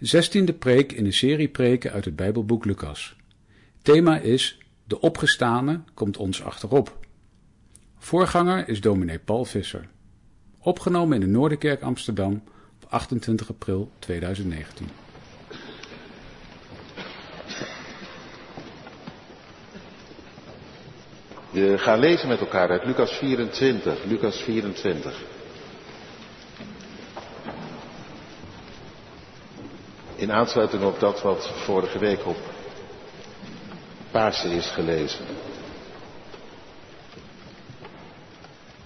Zestiende preek in een serie preken uit het Bijbelboek Lucas. Thema is De opgestane komt ons achterop. Voorganger is dominee Paul Visser. Opgenomen in de Noorderkerk Amsterdam op 28 april 2019. We gaan lezen met elkaar uit Lucas 24. Lucas 24. In aansluiting op dat wat vorige week op Pasen is gelezen.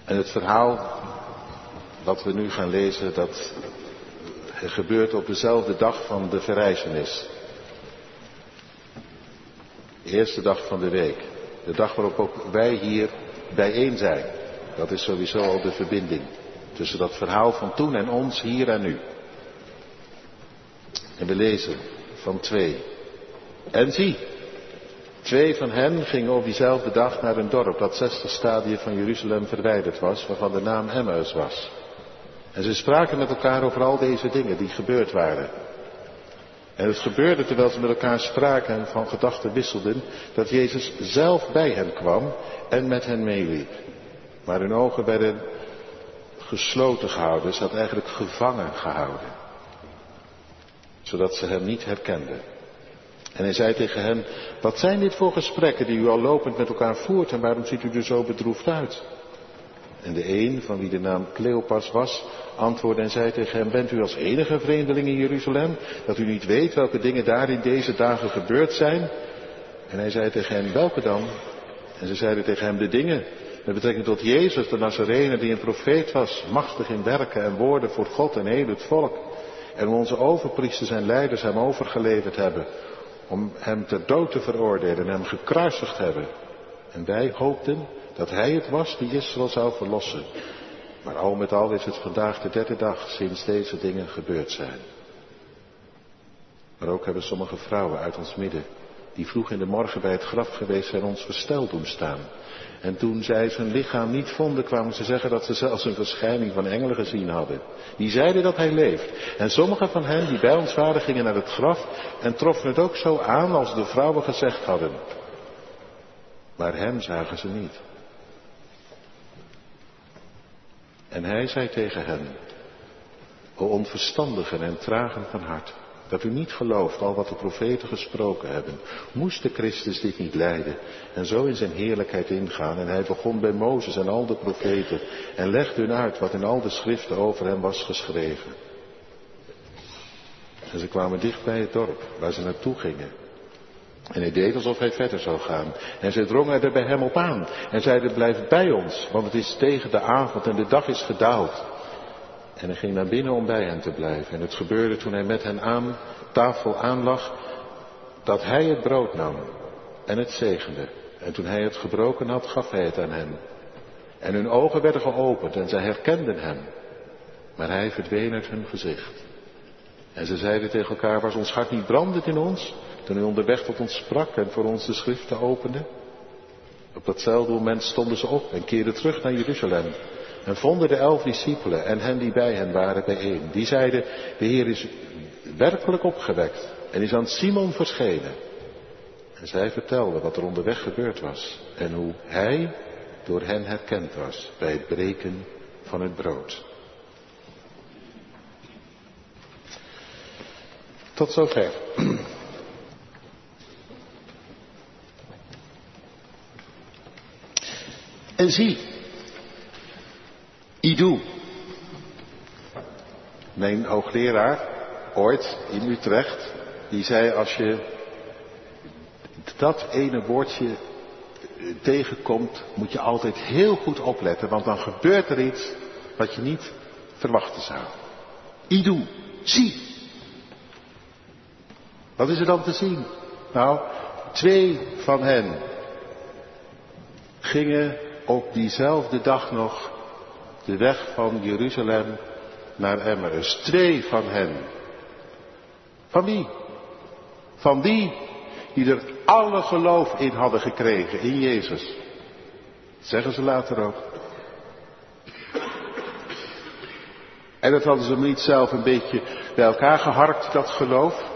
En het verhaal dat we nu gaan lezen, dat gebeurt op dezelfde dag van de verrijzenis. De eerste dag van de week. De dag waarop ook wij hier bijeen zijn. Dat is sowieso al de verbinding tussen dat verhaal van toen en ons, hier en nu. En we lezen van twee. En zie, twee van hen gingen op diezelfde dag naar een dorp dat zestig stadien van Jeruzalem verwijderd was, waarvan de naam Emmaus was. En ze spraken met elkaar over al deze dingen die gebeurd waren. En het gebeurde terwijl ze met elkaar spraken en van gedachten wisselden, dat Jezus zelf bij hen kwam en met hen meeliep. Maar hun ogen werden gesloten gehouden, ze had eigenlijk gevangen gehouden zodat ze hem niet herkenden. En hij zei tegen hen, wat zijn dit voor gesprekken die u al lopend met elkaar voert en waarom ziet u er zo bedroefd uit? En de een, van wie de naam Cleopas was, antwoordde en zei tegen hem, bent u als enige vreemdeling in Jeruzalem, dat u niet weet welke dingen daar in deze dagen gebeurd zijn? En hij zei tegen hen, welke dan? En ze zeiden tegen hem, de dingen met betrekking tot Jezus, de Nazarene, die een profeet was, machtig in werken en woorden voor God en heel het volk. En onze overpriesters en leiders hem overgeleverd hebben. Om hem ter dood te veroordelen en hem gekruisigd hebben. En wij hoopten dat hij het was die Israël zou verlossen. Maar al met al is het vandaag de derde dag sinds deze dingen gebeurd zijn. Maar ook hebben sommige vrouwen uit ons midden, die vroeg in de morgen bij het graf geweest zijn, ons versteld doen staan. En toen zij zijn lichaam niet vonden, kwamen ze zeggen dat ze zelfs een verschijning van engelen gezien hadden. Die zeiden dat hij leeft. En sommige van hen die bij ons waren gingen naar het graf en troffen het ook zo aan als de vrouwen gezegd hadden. Maar hem zagen ze niet. En hij zei tegen hen, o onverstandigen en tragen van hart, dat u niet gelooft al wat de profeten gesproken hebben. Moest de Christus dit niet lijden en zo in zijn heerlijkheid ingaan? En hij begon bij Mozes en al de profeten en legde hun uit wat in al de schriften over hem was geschreven. En ze kwamen dicht bij het dorp waar ze naartoe gingen. En hij deed alsof hij verder zou gaan. En ze drongen er bij hem op aan. En zeiden, blijf bij ons, want het is tegen de avond en de dag is gedaald. En hij ging naar binnen om bij hen te blijven. En het gebeurde toen hij met hen aan tafel aanlag, dat hij het brood nam en het zegende. En toen hij het gebroken had, gaf hij het aan hen. En hun ogen werden geopend en zij herkenden hem. Maar hij verdween uit hun gezicht. En ze zeiden tegen elkaar, was ons hart niet brandend in ons, toen hij onderweg tot ons sprak en voor ons de schriften opende? Op datzelfde moment stonden ze op en keerden terug naar Jeruzalem. En vonden de elf discipelen en hen die bij hen waren bijeen. Die zeiden, de Heer is werkelijk opgewekt en is aan Simon verschenen. En zij vertelden wat er onderweg gebeurd was en hoe hij door hen herkend was bij het breken van het brood. Tot zover. En zie, Idu, mijn hoogleraar, ooit in Utrecht, die zei als je dat ene woordje tegenkomt, moet je altijd heel goed opletten, want dan gebeurt er iets wat je niet verwachten zou. Idu, zie. Wat is er dan te zien? Nou, twee van hen gingen op diezelfde dag nog de weg van Jeruzalem naar Emmaus. Twee van hen. Van wie? Van die die er alle geloof in hadden gekregen, in Jezus. zeggen ze later ook. En dat hadden ze niet zelf een beetje bij elkaar geharkt, dat geloof.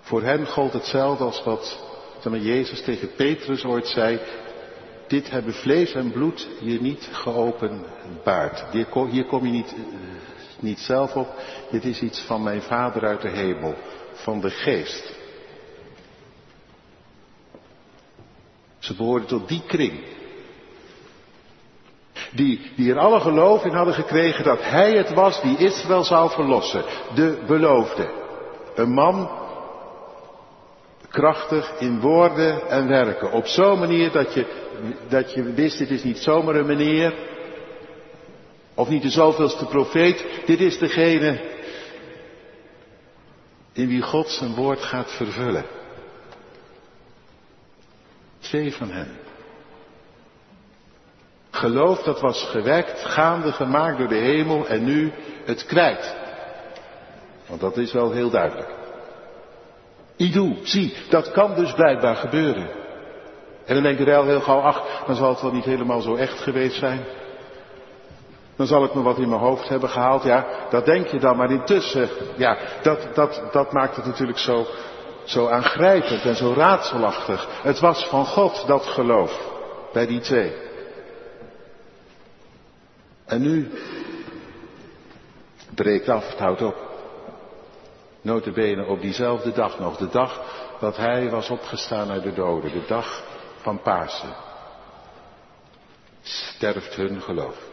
Voor hen gold hetzelfde als wat Jezus tegen Petrus ooit zei. Dit hebben vlees en bloed je niet geopenbaard. Hier kom, hier je niet, niet zelf op. Dit is iets van mijn Vader uit de hemel, van de geest. Ze behoorden tot die kring. Die, die er alle geloof in hadden gekregen dat hij het was die Israël zou verlossen. De beloofde. Een man krachtig in woorden en werken. Op zo'n manier dat je, dat je wist, dit is niet zomaar een meneer. Of niet de zoveelste profeet. Dit is degene in wie God zijn woord gaat vervullen. Twee van hen. Geloof dat was gewekt, gaande gemaakt door de hemel en nu het kwijt. Want dat is wel heel duidelijk. Idoe, zie, dat kan dus blijkbaar gebeuren. En dan denk je wel heel gauw, ach, dan zal het wel niet helemaal zo echt geweest zijn. Dan zal ik me wat in mijn hoofd hebben gehaald, ja, dat denk je dan. Maar intussen, ja, dat, dat, dat maakt het natuurlijk zo, zo aangrijpend en zo raadselachtig. Het was van God dat geloof, bij die twee. En nu breekt af, het houdt op. Notabene op diezelfde dag nog, de dag dat hij was opgestaan uit de doden, de dag van Pasen. Sterft hun geloof.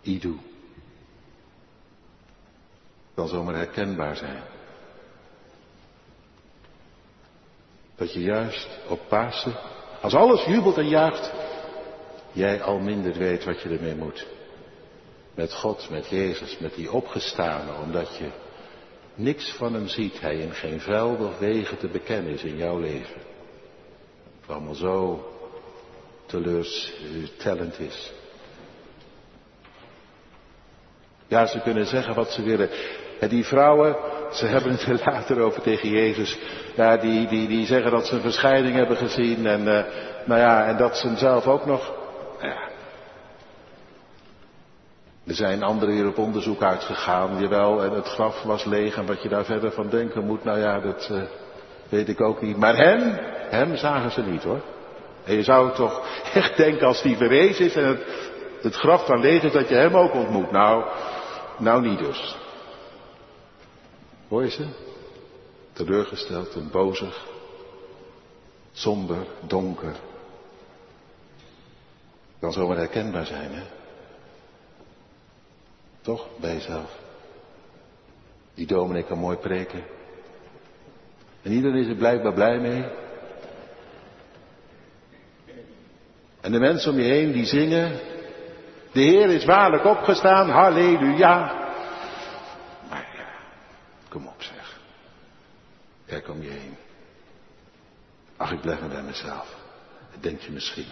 Idu. Kan zomaar herkenbaar zijn. Dat je juist op Pasen als alles jubelt en juicht, jij al minder weet wat je ermee moet. Met God, met Jezus, met die opgestane, omdat je niks van hem ziet, hij in geen velden of wegen te bekennen is in jouw leven. Het allemaal zo teleurstellend is. Ja, ze kunnen zeggen wat ze willen. En die vrouwen, ze hebben het er later over tegen Jezus. Ja, die, die, die zeggen dat ze een verschijning hebben gezien. En, uh, nou ja, en dat ze hem zelf ook nog. Ja. Er zijn anderen hier op onderzoek uitgegaan, jawel, en het graf was leeg en wat je daar verder van denken moet, nou ja, dat uh, weet ik ook niet. Maar hem, hem zagen ze niet hoor. En je zou toch echt denken als die verrees is en het, het graf dan leeg is, dat je hem ook ontmoet. Nou, nou niet dus. Hoor je ze? Teleurgesteld en bozig. Somber, donker. Kan zomaar herkenbaar zijn, hè? Toch, bij jezelf. Die dominee kan mooi preken. En iedereen is er blijkbaar blij mee. En de mensen om je heen die zingen. De Heer is waarlijk opgestaan, halleluja. Kom op zeg. Kijk om je heen. Ach, ik blijf maar bij mezelf. Dat denk je misschien.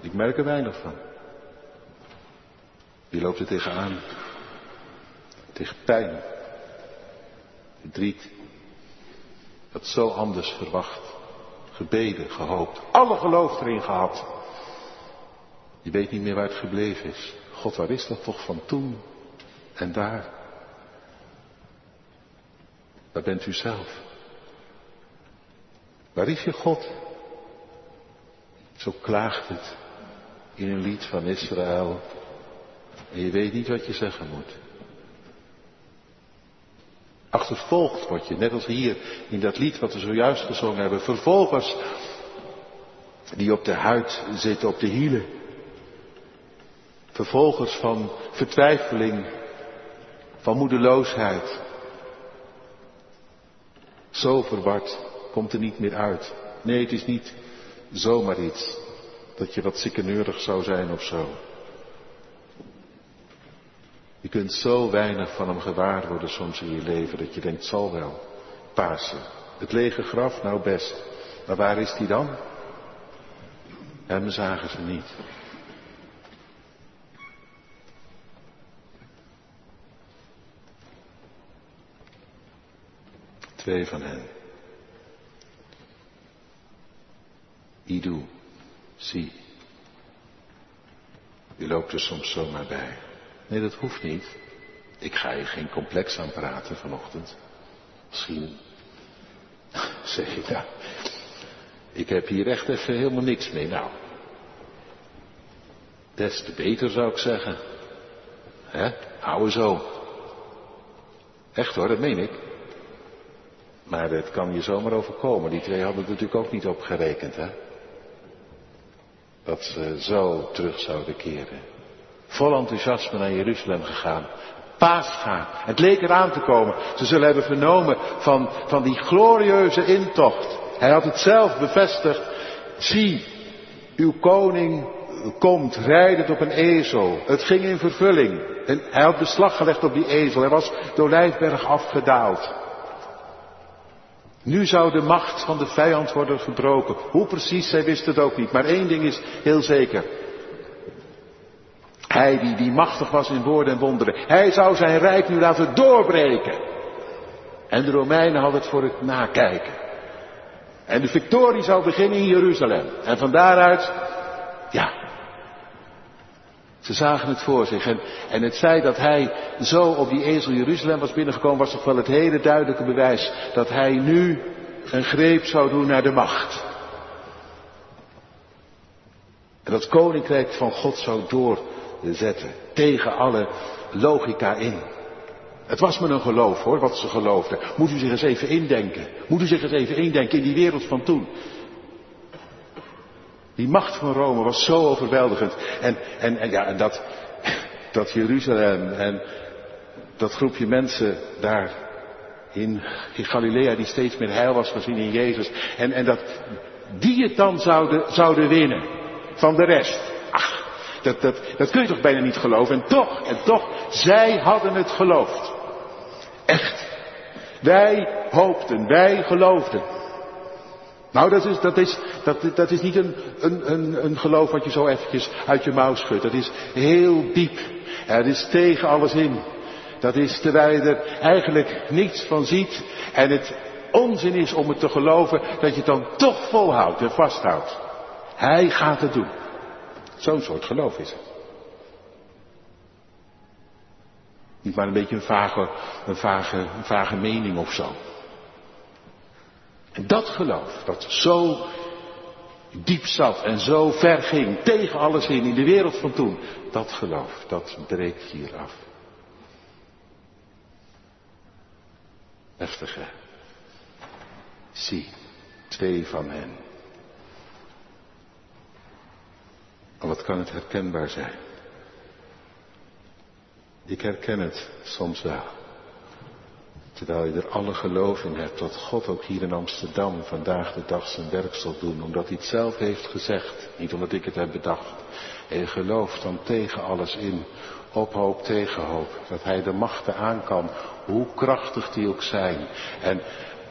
Ik merk er weinig van. Wie loopt er tegenaan? Tegen pijn. Verdriet. Dat zo anders verwacht. Gebeden, gehoopt. Alle geloof erin gehad. Je weet niet meer waar het gebleven is. God, waar is dat toch van toen en daar? Waar bent u zelf? Waar is je God? Zo klaagt het in een lied van Israël. En je weet niet wat je zeggen moet. Achtervolgd word je, net als hier in dat lied wat we zojuist gezongen hebben. Vervolgers die op de huid zitten, op de hielen. Vervolgers van vertwijfeling, van moedeloosheid, zo verward komt er niet meer uit. Nee, het is niet zomaar iets dat je wat ziekeneurig zou zijn of zo. Je kunt zo weinig van hem gewaar worden soms in je leven dat je denkt, zal wel. Pasen. Het lege graf, nou best. Maar waar is die dan? Hem zagen ze niet. Twee van hen. Idu, zie. U loopt er soms zomaar bij. Nee, dat hoeft niet. Ik ga je geen complex aan praten vanochtend. Misschien zeg je nou, ik heb hier echt even helemaal niks mee. Nou, des te beter zou ik zeggen. Hè? Hou zo. Echt hoor, dat meen ik. Maar het kan je zomaar overkomen. Die twee hadden er natuurlijk ook niet op gerekend, hè? Dat ze zo terug zouden keren. Vol enthousiasme naar Jeruzalem gegaan. Paasgaan. Het leek eraan te komen. Ze zullen hebben vernomen van, van die glorieuze intocht. Hij had het zelf bevestigd. Zie, uw koning komt rijdend op een ezel. Het ging in vervulling. En hij had beslag gelegd op die ezel. Hij was door Lijfberg afgedaald. Nu zou de macht van de vijand worden gebroken. Hoe precies, zij wist het ook niet. Maar één ding is heel zeker. Hij die, die machtig was in woorden en wonderen. Hij zou zijn rijk nu laten doorbreken. En de Romeinen hadden het voor het nakijken. En de victorie zou beginnen in Jeruzalem. En van daaruit, ja. Ze zagen het voor zich. En, en het feit dat hij zo op die ezel Jeruzalem was binnengekomen, was toch wel het hele duidelijke bewijs dat hij nu een greep zou doen naar de macht. En dat koninkrijk van God zou doorzetten. Tegen alle logica in. Het was me een geloof hoor, wat ze geloofden. Moet u zich eens even indenken. Moet u zich eens even indenken in die wereld van toen. Die macht van Rome was zo overweldigend. En, en, ja, dat, dat Jeruzalem en dat groepje mensen daar in, in Galilea die steeds meer heil was gezien in Jezus. En, en dat die het dan zouden, zouden winnen van de rest. Dat, dat, dat kun je toch bijna niet geloven. En toch, en toch, zij hadden het geloofd. Echt. Wij hoopten, wij geloofden. Nou, dat is, dat is, dat, dat is niet een, een, een, een geloof wat je zo eventjes uit je mouw schudt. Dat is heel diep. Het is tegen alles in. Dat is terwijl je er eigenlijk niets van ziet en het onzin is om het te geloven dat je het dan toch volhoudt en vasthoudt. Hij gaat het doen. Zo'n soort geloof is het. Niet maar een beetje een vage, een vage, een vage mening of zo. En dat geloof, dat zo diep zat en zo ver ging, tegen alles in, in de wereld van toen, dat geloof, dat breekt hier af. Heftig hè. Zie, twee van hen. Al wat kan het herkenbaar zijn? Ik herken het soms wel. Terwijl je er alle geloof in hebt dat God ook hier in Amsterdam vandaag de dag zijn werk zal doen. Omdat hij het zelf heeft gezegd. Niet omdat ik het heb bedacht. En je gelooft dan tegen alles in. Op hoop tegen hoop. Dat hij de machten aan kan. Hoe krachtig die ook zijn. En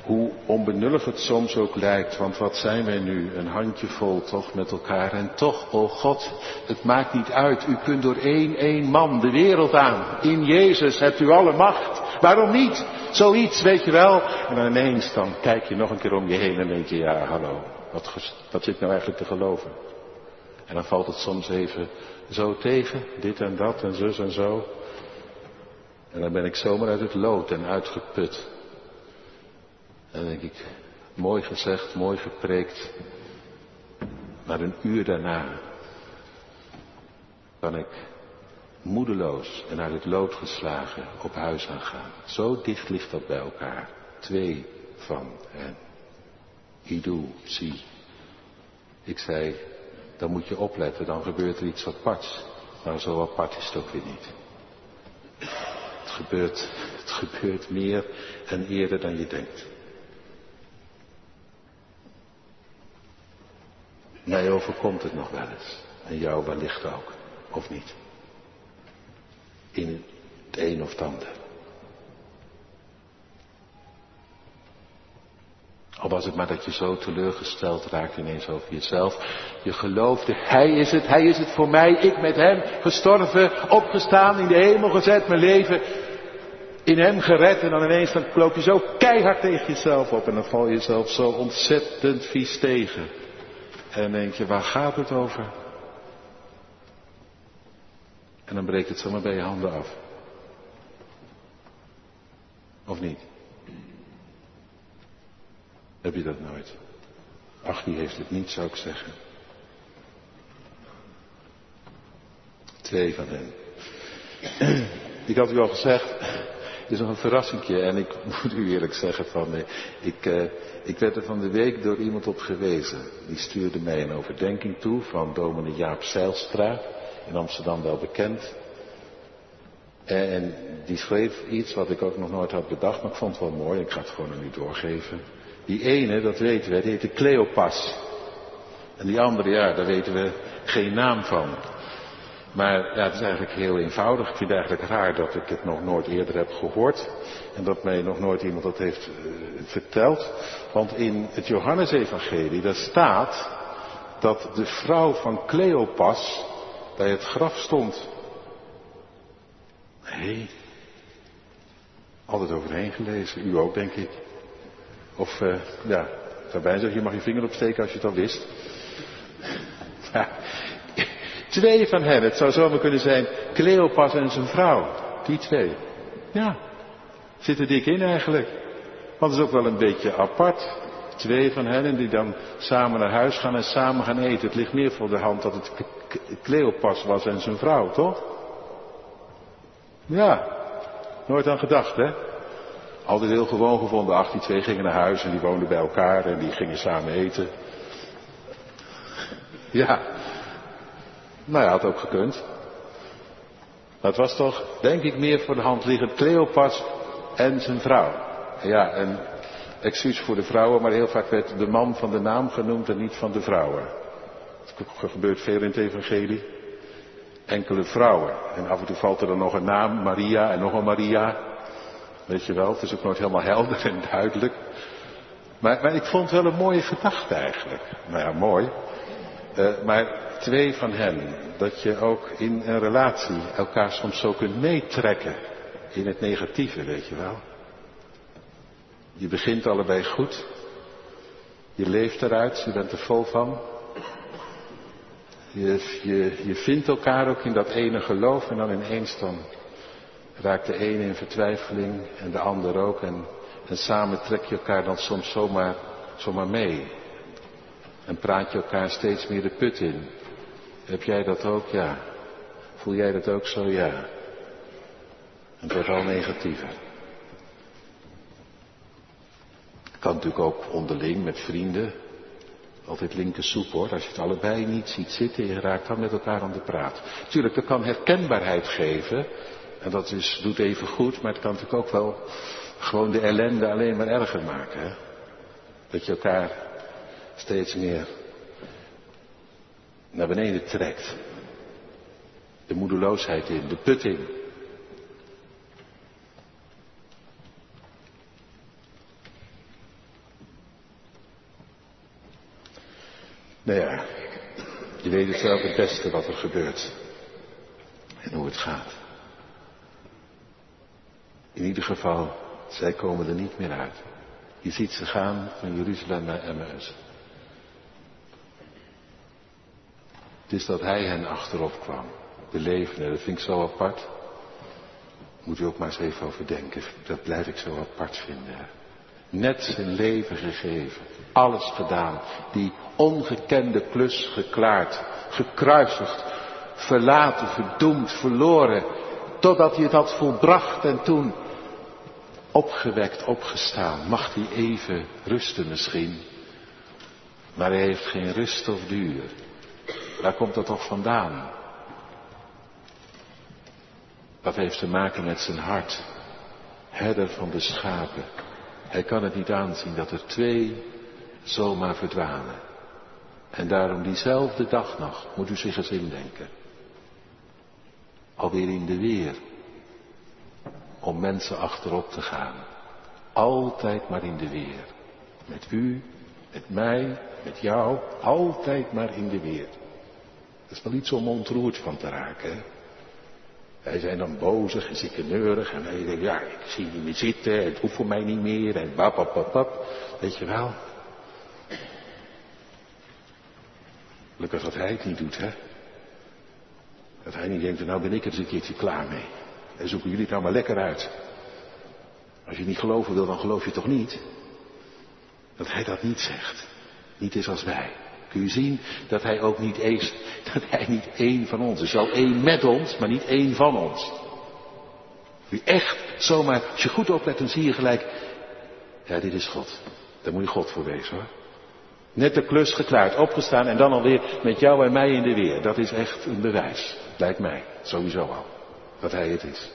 hoe onbenullig het soms ook lijkt, want wat zijn wij nu? Een handjevol toch met elkaar. En toch, o God, het maakt niet uit. U kunt door één, één man de wereld aan. In Jezus hebt u alle macht. Waarom niet? Zoiets, weet je wel. En dan ineens dan kijk je nog een keer om je heen en denk je, ja, hallo, wat, wat zit nou eigenlijk te geloven? En dan valt het soms even zo tegen, dit en dat en zus en zo. En dan ben ik zomaar uit het lood en uitgeput. En denk ik, mooi gezegd, mooi gepreekt. Maar een uur daarna kan ik moedeloos en uit het lood geslagen op huis aan gaan. Zo dicht ligt dat bij elkaar. Twee van hen. Idoe, zie. Ik zei, dan moet je opletten, dan gebeurt er iets aparts. Maar zo apart is het ook weer niet. Het gebeurt, het gebeurt meer en eerder dan je denkt. Mij overkomt het nog wel eens. En jou wellicht ook. Of niet. In het een of het ander. Al was het maar dat je zo teleurgesteld raakt ineens over jezelf. Je geloofde, Hij is het, Hij is het voor mij, ik met Hem, gestorven, opgestaan, in de hemel gezet, mijn leven in Hem gered. En dan ineens dan loop je zo keihard tegen jezelf op en dan val je jezelf zo ontzettend vies tegen. En denk je, waar gaat het over? En dan breekt het zomaar bij je handen af. Of niet? Heb je dat nooit? Ach, die heeft het niet, zou ik zeggen. Twee van hen. Ik had u al gezegd, het is nog een verrassingje en ik moet u eerlijk zeggen van, eh, ik, uh, ik werd er van de week door iemand op gewezen. Die stuurde mij een overdenking toe van dominee Jaap Zeilstra, in Amsterdam wel bekend. En die schreef iets wat ik ook nog nooit had bedacht, maar ik vond het wel mooi. Ik ga het gewoon aan u doorgeven. Die ene, dat weten we, die heette Cleopas. En die andere, ja, daar weten we geen naam van. Maar ja, het is eigenlijk heel eenvoudig. Ik vind het eigenlijk raar dat ik het nog nooit eerder heb gehoord. En dat mij nog nooit iemand dat heeft uh, verteld. Want in het Johannesevangelie, daar staat dat de vrouw van Cleopas bij het graf stond. Nee. Altijd overheen gelezen. U ook, denk ik. Of, uh, ja, bijna zeggen, je mag je vinger opsteken als je het al wist. Ja. Twee van hen, het zou zomaar kunnen zijn Cleopas en zijn vrouw. Die twee. Ja, zitten dik in eigenlijk. Want het is ook wel een beetje apart. Twee van hen die dan samen naar huis gaan en samen gaan eten. Het ligt meer voor de hand dat het Cleopas was en zijn vrouw, toch? Ja, nooit aan gedacht, hè? Altijd heel gewoon gevonden. Ach, die twee gingen naar huis en die woonden bij elkaar en die gingen samen eten. Ja. Nou ja, had ook gekund. Het was toch, denk ik, meer voor de hand liggend Cleopas en zijn vrouw. Ja, en excuus voor de vrouwen, maar heel vaak werd de man van de naam genoemd en niet van de vrouwen. Het gebeurt veel in het evangelie. Enkele vrouwen. En af en toe valt er dan nog een naam, Maria en nog een Maria. Weet je wel, het is ook nooit helemaal helder en duidelijk. Maar, ik vond het wel een mooie gedachte eigenlijk. Nou ja, mooi. Uh, maar twee van hen, dat je ook in een relatie elkaar soms zo kunt meetrekken. In het negatieve, weet je wel. Je begint allebei goed. Je leeft eruit, je bent er vol van. Je, je, je vindt elkaar ook in dat ene geloof en dan ineens raakt de ene in vertwijfeling en de ander ook. En, en samen trek je elkaar dan soms zomaar, zomaar mee. En praat je elkaar steeds meer de put in. Heb jij dat ook? Ja. Voel jij dat ook zo? Ja. Het wordt al negatiever. Kan natuurlijk ook onderling met vrienden. Altijd linker soep hoor. Als je het allebei niet ziet zitten, je raakt dan met elkaar aan de praat. Tuurlijk, dat kan herkenbaarheid geven. En dat is, doet even goed, maar het kan natuurlijk ook wel gewoon de ellende alleen maar erger maken. Hè? Dat je elkaar steeds meer naar beneden trekt. De moedeloosheid in, de put in. Nou ja, je weet het zelf het beste wat er gebeurt. En hoe het gaat. In ieder geval, zij komen er niet meer uit. Je ziet ze gaan van Jeruzalem naar Emmaus. Is dat hij hen achterop kwam. De levende, dat vind ik zo apart. Moet u ook maar eens even over denken. Dat blijf ik zo apart vinden. Net zijn leven gegeven. Alles gedaan. Die ongekende klus geklaard. Gekruisigd. Verlaten, verdoemd, verloren. Totdat hij het had volbracht en toen opgewekt, opgestaan. Mag hij even rusten misschien. Maar hij heeft geen rust of duur. Waar komt dat toch vandaan? Dat heeft te maken met zijn hart. Herder van de schapen. Hij kan het niet aanzien dat er twee zomaar verdwanen. En daarom diezelfde dag nog, moet u zich eens indenken. Alweer in de weer. Om mensen achterop te gaan. Altijd maar in de weer. Met u, met mij, met jou, altijd maar in de weer. Dat is wel iets om ontroerd van te raken. Hè? Wij zijn dan bozig en ziekeneurig en wij denken, ja, ik zie niet meer zitten, het hoeft voor mij niet meer en bap. Weet je wel? Gelukkig dat hij het niet doet, hè? Dat hij niet denkt, nou ben ik er eens een keertje klaar mee. En zoeken jullie het nou maar lekker uit. Als je niet geloven wil, dan geloof je toch niet? Dat hij dat niet zegt. Niet is als wij. Je zien dat hij ook niet is, dat hij niet één van ons is. Wel één met ons, maar niet één van ons. Wie echt zomaar, als je goed oplet, dan zie je gelijk, ja, dit is God. Daar moet je God voor wezen hoor. Net de klus geklaard, opgestaan en dan alweer met jou en mij in de weer. Dat is echt een bewijs. Lijkt mij, sowieso al. Dat hij het is.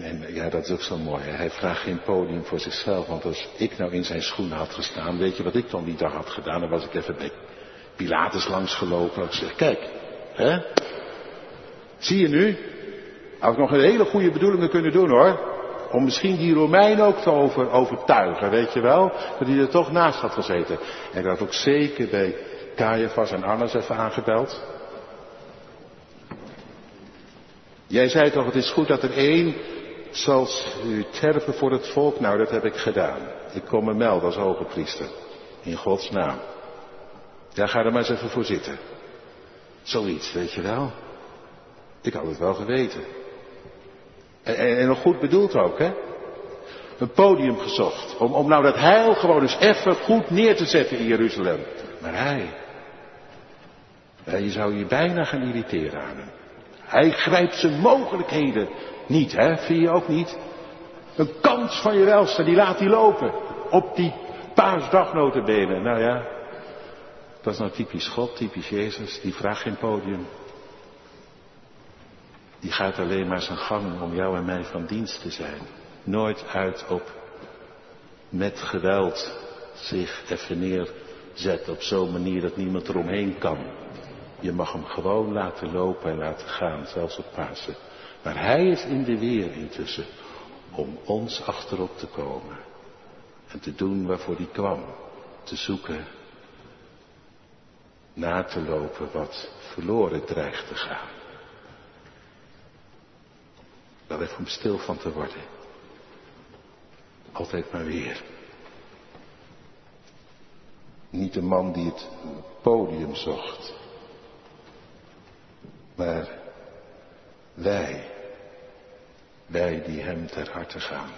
En, ja, dat is ook zo mooi. Hij vraagt geen podium voor zichzelf. Want als ik nou in zijn schoenen had gestaan, weet je wat ik dan die dag had gedaan? Dan was ik even bij Pilatus langsgelopen. Ik zeg, kijk, hè? Zie je nu? Had ik nog een hele goede bedoelingen kunnen doen hoor. Om misschien die Romein ook te over, overtuigen, weet je wel? Dat hij er toch naast had gezeten. En ik had ook zeker bij Caiaphas en Annas even aangebeld. Jij zei toch, het is goed dat er één zal u terpen voor het volk. Nou, dat heb ik gedaan. Ik kom me melden als hoge priester. In Gods naam. Ja, ga er maar eens even voor zitten. Zoiets, weet je wel. Ik had het wel geweten. En, en, en nog goed bedoeld ook, hè? Een podium gezocht. Om, om nou dat heil gewoon eens even goed neer te zetten in Jeruzalem. Maar hij. Ja, je zou je bijna gaan irriteren aan hem. Hij grijpt zijn mogelijkheden niet, hè? Vind je ook niet? Een kans van je welste, die laat hij lopen. Op die paasdag notabene. Nou ja, dat is nou typisch God, typisch Jezus. Die vraagt geen podium. Die gaat alleen maar zijn gang om jou en mij van dienst te zijn. Nooit uit op met geweld zich even neerzet op zo'n manier dat niemand eromheen kan. Je mag hem gewoon laten lopen en laten gaan, zelfs op Pasen. Maar hij is in de weer intussen om ons achterop te komen. En te doen waarvoor hij kwam. Te zoeken, na te lopen wat verloren dreigt te gaan. Wel even om stil van te worden. Altijd maar weer. Niet de man die het podium zocht. Maar wij, wij die hem ter harte gaan.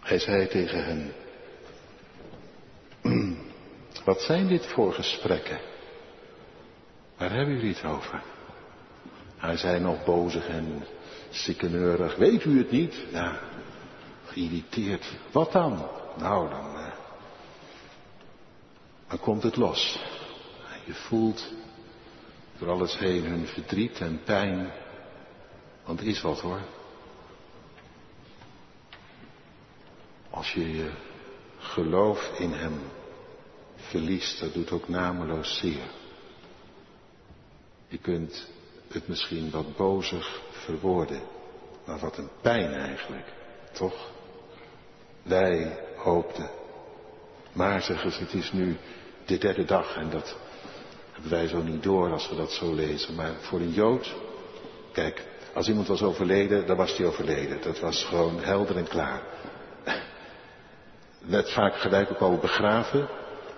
Hij zei tegen hen, wat zijn dit voor gesprekken? Waar hebben jullie het over? Hij zei nog bozig en sikkeneurig, weet u het niet? Ja, geïrriteerd. Wat dan? Nou, dan dan komt het los. Je voelt door alles heen hun verdriet en pijn. Want er is wat hoor. Als je je geloof in hem verliest, dat doet ook nameloos zeer. Je kunt het misschien wat bozig verwoorden, maar wat een pijn eigenlijk, toch? Wij hoopten. Maar zeggen ze, het is nu de derde dag. En dat wij zo niet door als we dat zo lezen. Maar voor een Jood, kijk, als iemand was overleden, dan was hij overleden. Dat was gewoon helder en klaar. Net vaak gelijk ook al begraven.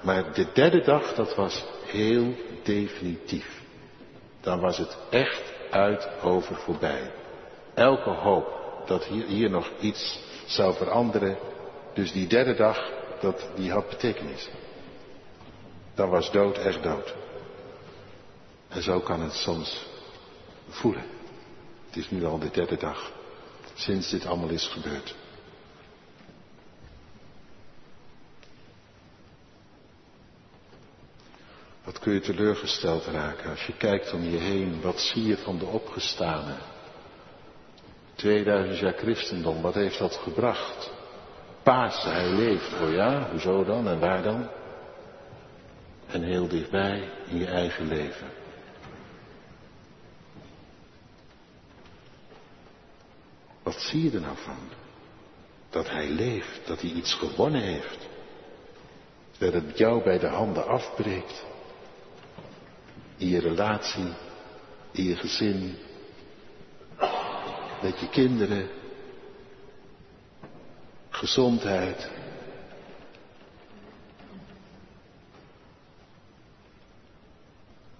Maar de derde dag, dat was heel definitief. Dan was het echt uit over voorbij. Elke hoop dat hier, hier nog iets zou veranderen. Dus die derde dag, dat, die had betekenis dan was dood echt dood. En zo kan het soms voelen. Het is nu al de derde dag sinds dit allemaal is gebeurd. Wat kun je teleurgesteld raken als je kijkt om je heen? Wat zie je van de opgestane? 2000 jaar christendom, wat heeft dat gebracht? Paas, hij leeft. Oh ja, hoezo dan en waar dan? en heel dichtbij in je eigen leven. Wat zie je er nou van? Dat hij leeft, dat hij iets gewonnen heeft. Dat het jou bij de handen afbreekt. In je relatie, in je gezin, met je kinderen, gezondheid.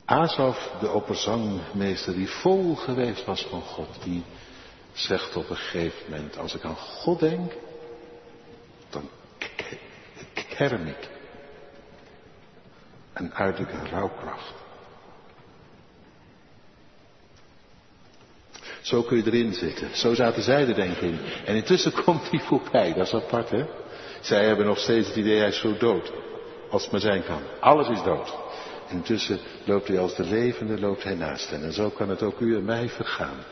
Asaf, de opperzangmeester, die vol geweest was van God, die zegt op een gegeven moment, als ik aan God denk, dan kerm ik. En uit ik een rouwkracht. Zo kun je erin zitten. Zo zaten zij er denk ik in. En intussen komt hij voorbij. Dat is apart hè. Zij hebben nog steeds het idee hij is zo dood. Als het maar zijn kan. Alles is dood. En intussen loopt hij als de levende, loopt hij naast hen. En zo kan het ook u en mij vergaan.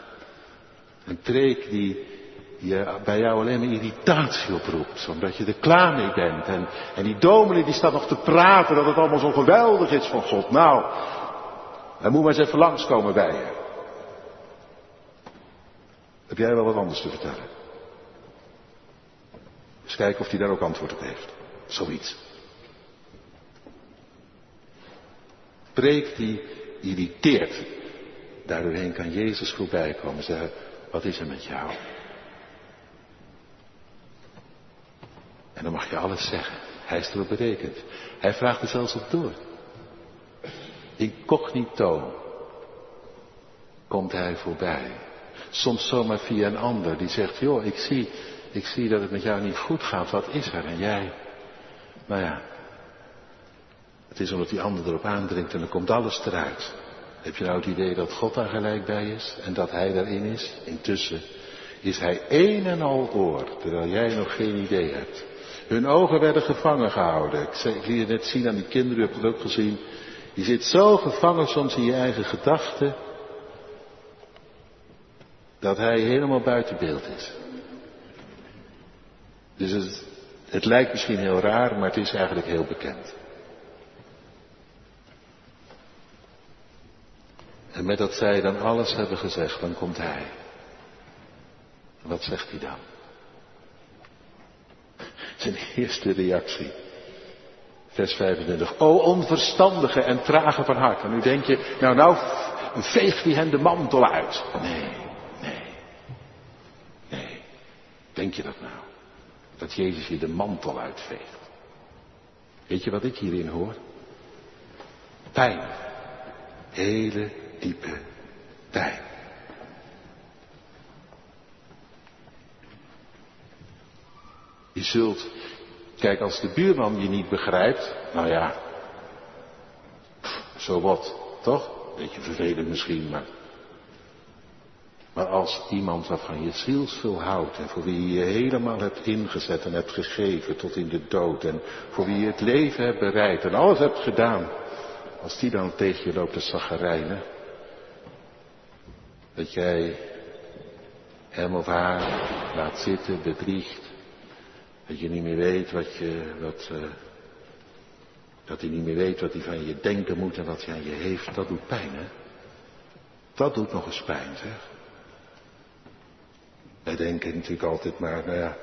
Een preek die je bij jou alleen maar irritatie oproept. Omdat je er klaar mee bent. En, en die dominee die staat nog te praten dat het allemaal zo geweldig is van God. Nou, hij moet maar eens even langskomen bij je. Heb jij wel wat anders te vertellen? Eens kijken of hij daar ook antwoord op heeft. Zoiets. Preek die irriteert. Daardoorheen kan Jezus voorbij komen en zeggen, wat is er met jou? En dan mag je alles zeggen. Hij is erop berekend. Hij vraagt er zelfs op door. Incognito komt hij voorbij. Soms zomaar via een ander die zegt, joh, ik zie, ik zie dat het met jou niet goed gaat. Wat is er? En jij? Nou ja, het is omdat die ander erop aandringt en dan komt alles eruit. Heb je nou het idee dat God daar gelijk bij is en dat Hij daarin is? Intussen is Hij een en al oor, terwijl jij nog geen idee hebt. Hun ogen werden gevangen gehouden. Ik, zei, ik liet je net zien aan die kinderen, hebt het ook gezien. Je zit zo gevangen soms in je eigen gedachten, dat hij helemaal buiten beeld is. Dus het, het lijkt misschien heel raar, maar het is eigenlijk heel bekend. En met dat zij dan alles hebben gezegd, dan komt hij. Wat zegt hij dan? Zijn eerste reactie. Vers 25. O onverstandige en trage van hart. En nu denk je, nou nou veegt hij hen de mantel uit. Nee, nee, nee. Denk je dat nou? Dat Jezus je de mantel uitveegt. Weet je wat ik hierin hoor? Pijn. Hele diepe pijn. Je zult, kijk, als de buurman je niet begrijpt, nou ja, zo wat, toch? Beetje vervelend misschien, maar. Maar als iemand waarvan je zielsveel houdt en voor wie je je helemaal hebt ingezet en hebt gegeven tot in de dood en voor wie je het leven hebt bereid en alles hebt gedaan, als die dan tegen je loopt te zaggerijnen, dat jij hem of haar laat zitten, bedriegt, dat je niet meer weet wat je, wat, uh, dat hij niet meer weet wat hij van je denken moet en wat hij aan je heeft, dat doet pijn, hè? Dat doet nog eens pijn, zeg. Wij denken natuurlijk altijd maar, nou ja,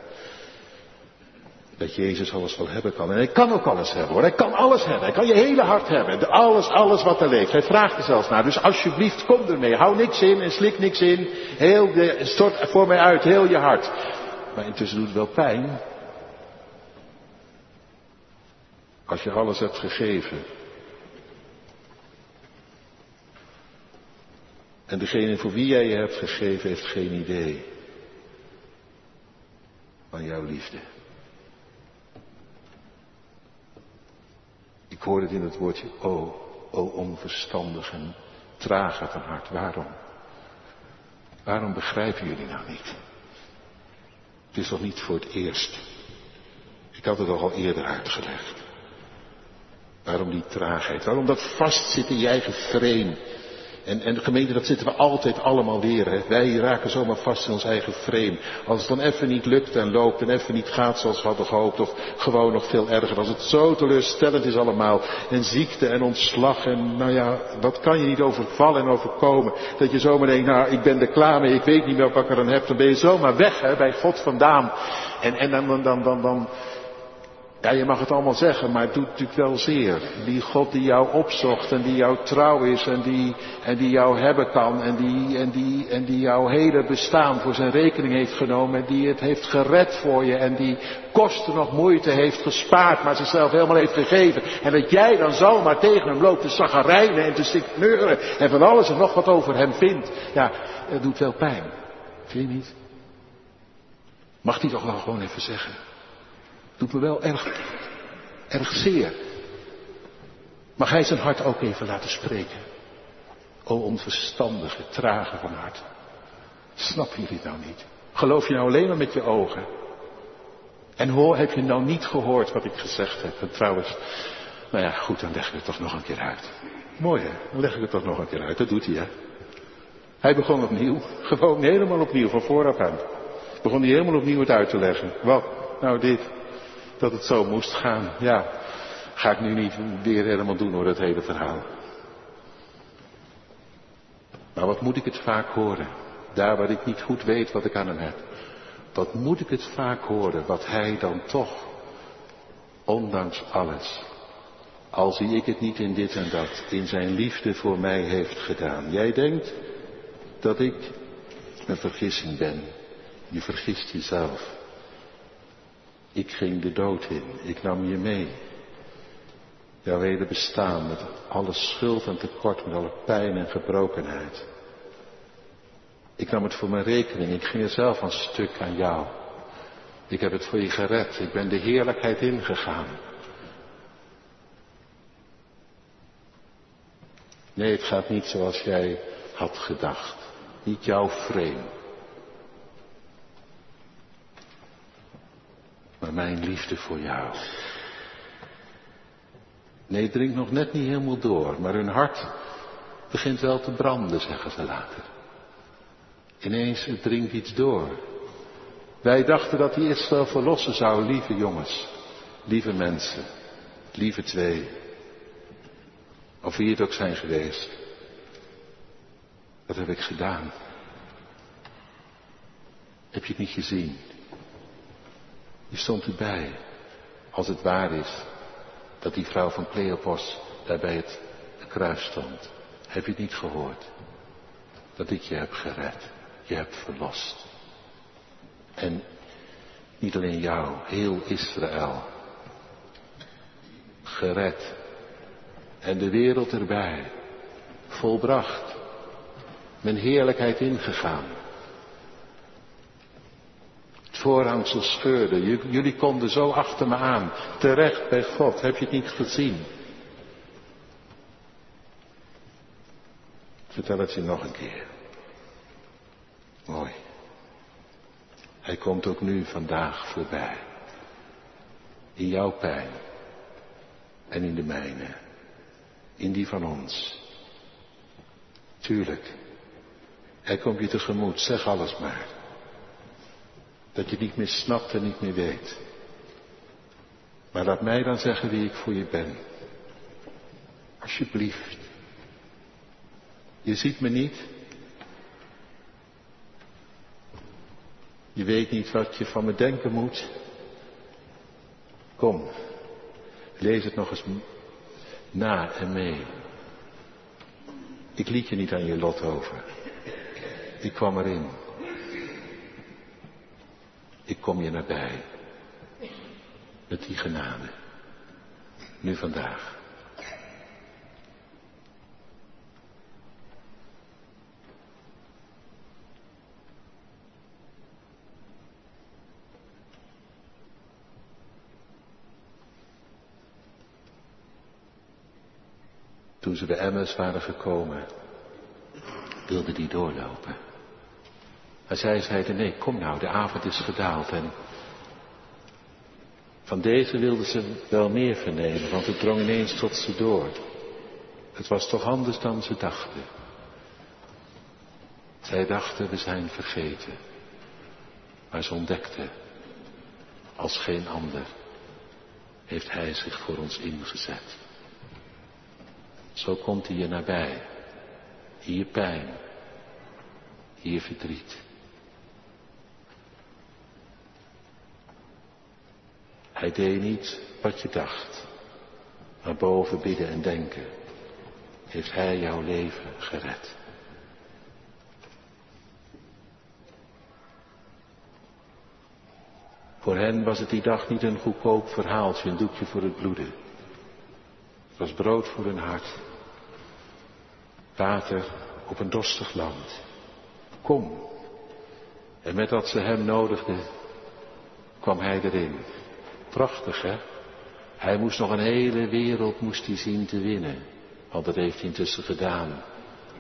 dat Jezus alles wel hebben kan. En hij kan ook alles hebben hoor. Hij kan alles hebben. Hij kan je hele hart hebben. Alles, alles wat er leeft. Hij vraagt er zelfs naar. Dus alsjeblieft, kom ermee. Hou niks in en slik niks in. Heel de, stort voor mij uit, heel je hart. Maar intussen doet het wel pijn. Als je alles hebt gegeven. En degene voor wie jij je hebt gegeven heeft geen idee van jouw liefde. Ik hoor het in het woordje o, o onverstandig en trage van hart. Waarom? Waarom begrijpen jullie nou niet? Het is toch niet voor het eerst. Ik had het al eerder uitgelegd. Waarom die traagheid? Waarom dat vastzitten in je? En, en de gemeente, dat zitten we altijd allemaal weer. Wij raken zomaar vast in ons eigen frame. Als het dan even niet lukt en loopt en even niet gaat zoals we hadden gehoopt. Of gewoon nog veel erger. Als het zo teleurstellend is allemaal. En ziekte en ontslag. En nou ja, wat kan je niet overvallen en overkomen. Dat je zomaar denkt, nou ik ben er klaar mee. Ik weet niet meer wat ik er aan heb. Dan ben je zomaar weg hè, bij God vandaan. En, en dan, dan, dan, dan Ja, je mag het allemaal zeggen, maar het doet natuurlijk wel zeer. Die God die jou opzocht en die jou trouw is en die, en die jou hebben kan en die, en, die, en die jouw hele bestaan voor zijn rekening heeft genomen en die het heeft gered voor je en die kosten nog moeite heeft gespaard, maar zichzelf helemaal heeft gegeven. En dat jij dan zomaar tegen hem loopt te zaggerijnen en te stikkneuren en van alles en nog wat over hem vindt. Ja, het doet wel pijn. Vind je niet? Mag die toch wel gewoon even zeggen? Doet me wel erg, erg zeer. Mag hij zijn hart ook even laten spreken? O onverstandige, trage van hart. Snap je dit nou niet? Geloof je nou alleen maar met je ogen? En hoor, heb je nou niet gehoord wat ik gezegd heb? En trouwens, nou ja, goed, dan leg ik het toch nog een keer uit. Mooi hè, dan leg ik het toch nog een keer uit. Dat doet hij hè. Hij begon opnieuw, gewoon helemaal opnieuw, van vooraf aan. Begon hij helemaal opnieuw het uit te leggen. Wat? Nou dit dat het zo moest gaan. Ja, ga ik nu niet weer helemaal doen door dat hele verhaal. Maar wat moet ik het vaak horen? Daar waar ik niet goed weet wat ik aan hem heb. Wat moet ik het vaak horen wat hij dan toch, ondanks alles, al zie ik het niet in dit en dat, in zijn liefde voor mij heeft gedaan. Jij denkt dat ik een vergissing ben. Je vergist jezelf. Ik ging de dood in. Ik nam je mee. Jouw hele bestaan met alle schuld en tekort, met alle pijn en gebrokenheid. Ik nam het voor mijn rekening. Ik ging er zelf een stuk aan jou. Ik heb het voor je gered. Ik ben de heerlijkheid ingegaan. Nee, het gaat niet zoals jij had gedacht. Niet jouw frame. Maar mijn liefde voor jou. Nee, het dringt nog net niet helemaal door, maar hun hart begint wel te branden, zeggen ze later. Ineens, het dringt iets door. Wij dachten dat hij Israël verlossen zou, lieve jongens, lieve mensen, lieve twee, of wie het ook zijn geweest. Dat heb ik gedaan. Heb je het niet gezien? Je stond erbij, als het waar is, dat die vrouw van Cleopos daar bij het kruis stond. Heb je niet gehoord? Dat ik je heb gered, je heb verlost. En niet alleen jou, heel Israël. Gered. En de wereld erbij. Volbracht. Mijn heerlijkheid ingegaan voorhangsel scheurde. Jullie konden zo achter me aan. Terecht bij God. Heb je het niet gezien? Vertel het je nog een keer. Mooi. Hij komt ook nu vandaag voorbij. In jouw pijn. En in de mijne. In die van ons. Tuurlijk. Hij komt je tegemoet. Zeg alles maar. Dat je niet meer snapt en niet meer weet. Maar laat mij dan zeggen wie ik voor je ben. Alsjeblieft. Je ziet me niet. Je weet niet wat je van me denken moet. Kom, lees het nog eens na en mee. Ik liet je niet aan je lot over. Ik kwam erin. Ik kom je nabij. Met die genade. Nu vandaag. Toen ze bij Emmers waren gekomen, wilde die doorlopen. Maar zij zeiden, nee, kom nou, de avond is gedaald. En van deze wilden ze wel meer vernemen, want het drong ineens tot ze door. Het was toch anders dan ze dachten. Zij dachten, we zijn vergeten. Maar ze ontdekten, als geen ander, heeft Hij zich voor ons ingezet. Zo komt Hij je nabij. Hier pijn, hier verdriet. Hij deed niet wat je dacht. Maar boven bidden en denken heeft Hij jouw leven gered. Voor hen was het die dag niet een goedkoop verhaaltje, een doekje voor het bloeden. Het was brood voor hun hart. Water op een dorstig land. Kom. En met dat ze hem nodigden, kwam hij erin. Prachtig, hè? Hij moest nog een hele wereld moest hij zien te winnen. Want dat heeft hij intussen gedaan.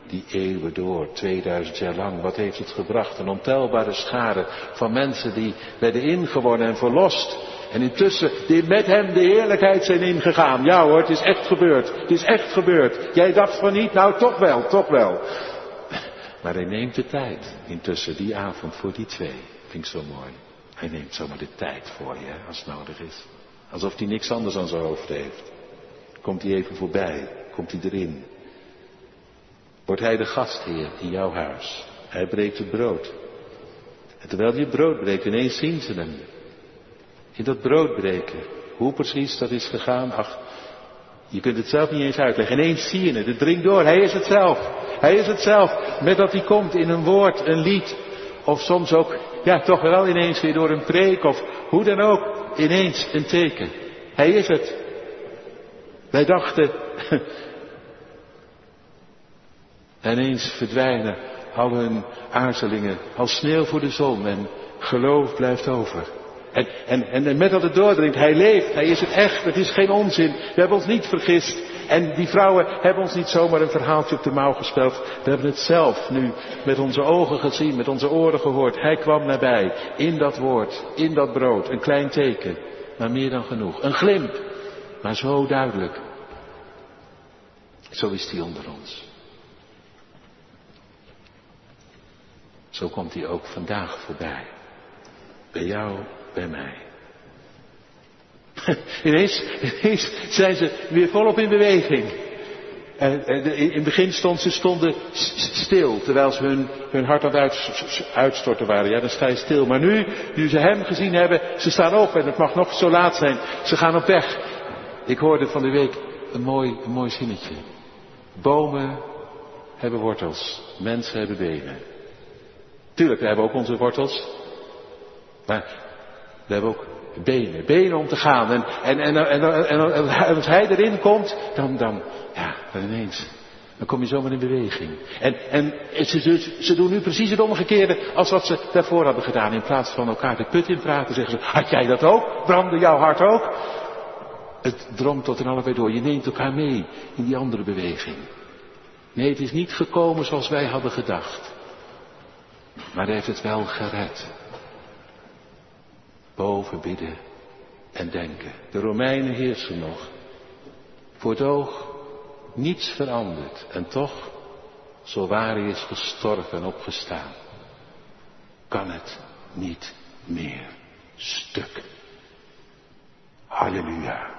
Die eeuwen door, 2000 jaar lang. Wat heeft het gebracht? Een ontelbare schade van mensen die werden ingewonnen en verlost. En intussen die met hem de heerlijkheid zijn ingegaan. Ja hoor, het is echt gebeurd. Het is echt gebeurd. Jij dacht van niet, nou toch wel, toch wel. Maar hij neemt de tijd intussen die avond voor die twee. Vind ik zo mooi. Hij neemt zomaar de tijd voor je, als het nodig is. Alsof hij niks anders aan zijn hoofd heeft. Komt hij even voorbij, komt hij erin. Wordt hij de gastheer in jouw huis. Hij breekt het brood. En terwijl het brood breekt, ineens zien ze hem. In dat brood breken. Hoe precies dat is gegaan, ach, je kunt het zelf niet eens uitleggen. Ineens zie je het, het dringt door. Hij is het zelf. Hij is het zelf. Met dat hij komt in een woord, een lied. Of soms ook, ja, toch wel ineens weer door een preek. Of hoe dan ook, ineens een teken. Hij is het. Wij dachten, ineens verdwijnen al hun aarzelingen als sneeuw voor de zon en geloof blijft over. En, en, en met dat het doordringt, hij leeft, hij is het echt, het is geen onzin. We hebben ons niet vergist. En die vrouwen hebben ons niet zomaar een verhaaltje op de mouw gespeld. We hebben het zelf nu met onze ogen gezien, met onze oren gehoord. Hij kwam nabij, in dat woord, in dat brood, een klein teken, maar meer dan genoeg. Een glimp, maar zo duidelijk. Zo is hij onder ons. Zo komt hij ook vandaag voorbij. Bij jou, bij mij. ineens, zijn ze weer volop in beweging. En, in het begin stond, ze stonden stil, terwijl ze hun, hun hart aan het uitstorten waren. Ja, dan sta je stil. Maar nu, nu ze hem gezien hebben, ze staan op en het mag nog zo laat zijn. Ze gaan op weg. Ik hoorde van de week een mooi, een mooi zinnetje. Bomen hebben wortels, mensen hebben benen. Tuurlijk, we hebben ook onze wortels. Maar we hebben ook benen, benen om te gaan. En, en, en, en, als hij erin komt, dan, dan, ja, dan ineens. Dan kom je zomaar in beweging. En, en ze, ze doen nu precies het omgekeerde als wat ze daarvoor hadden gedaan. In plaats van elkaar de put in praten, zeggen ze, had jij dat ook? Brandde jouw hart ook? Het dromt tot en allebei door. Je neemt elkaar mee in die andere beweging. Nee, het is niet gekomen zoals wij hadden gedacht. Maar hij heeft het wel gered. Boven bidden en denken. De Romeinen heersen nog. Voor het oog niets veranderd. En toch, zo waar hij is gestorven en opgestaan, kan het niet meer stuk. Halleluja.